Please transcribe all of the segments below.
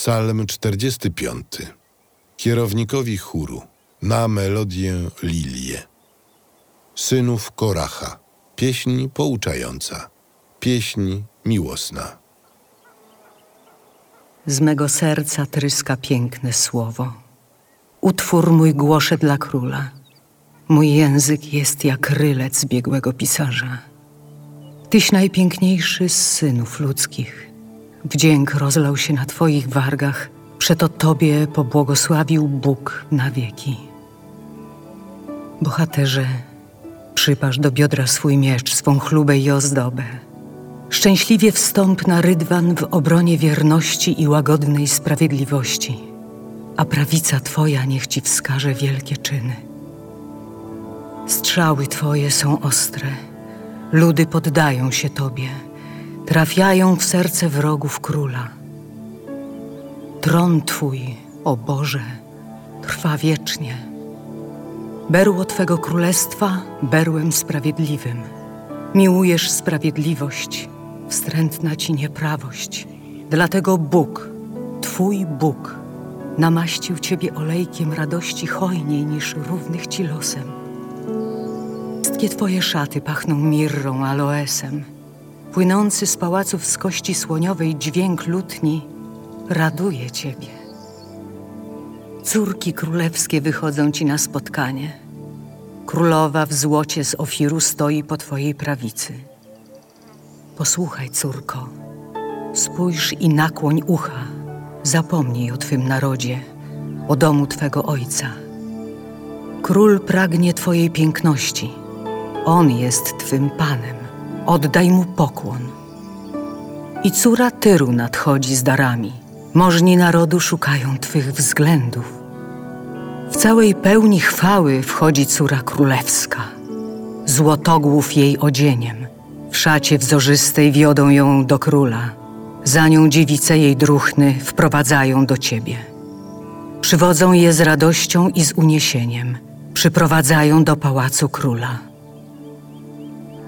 Psalm 45. Kierownikowi chóru na melodię Lilię. Synów Koracha. Pieśń pouczająca. Pieśń miłosna. Z mego serca tryska piękne słowo. Utwór mój głoszę dla króla. Mój język jest jak rylec biegłego pisarza. Tyś najpiękniejszy z synów ludzkich. Wdzięk rozlał się na Twoich wargach, przeto Tobie pobłogosławił Bóg na wieki. Bohaterze, przypasz do biodra swój miecz, swą chlubę i ozdobę. Szczęśliwie wstąp na rydwan w obronie wierności i łagodnej sprawiedliwości, a prawica Twoja niech Ci wskaże wielkie czyny. Strzały Twoje są ostre, ludy poddają się Tobie – trafiają w serce wrogów króla. Tron Twój, o Boże, trwa wiecznie. Berło Twego królestwa berłem sprawiedliwym. Miłujesz sprawiedliwość, wstrętna Ci nieprawość. Dlatego Bóg, Twój Bóg, namaścił Ciebie olejkiem radości hojniej niż równych Ci losem. Wszystkie Twoje szaty pachną mirrą, aloesem. Płynący z pałaców z kości słoniowej dźwięk lutni raduje ciebie. Córki królewskie wychodzą ci na spotkanie. Królowa w złocie z ofiru stoi po twojej prawicy. Posłuchaj, córko, spójrz i nakłoń ucha. Zapomnij o twym narodzie, o domu twego ojca. Król pragnie twojej piękności. On jest twym panem oddaj mu pokłon. I córa Tyru nadchodzi z darami. Możni narodu szukają Twych względów. W całej pełni chwały wchodzi córa królewska. Złotogłów jej odzieniem. W szacie wzorzystej wiodą ją do króla. Za nią dziewice jej druchny wprowadzają do Ciebie. Przywodzą je z radością i z uniesieniem. Przyprowadzają do pałacu króla.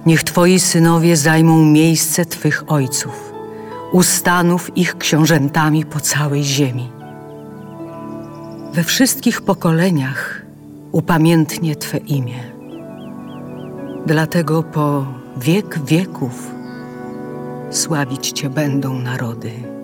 Niech Twoi synowie zajmą miejsce Twych ojców, ustanów ich książętami po całej ziemi. We wszystkich pokoleniach upamiętnie Twe imię. Dlatego po wiek wieków sławić Cię będą narody.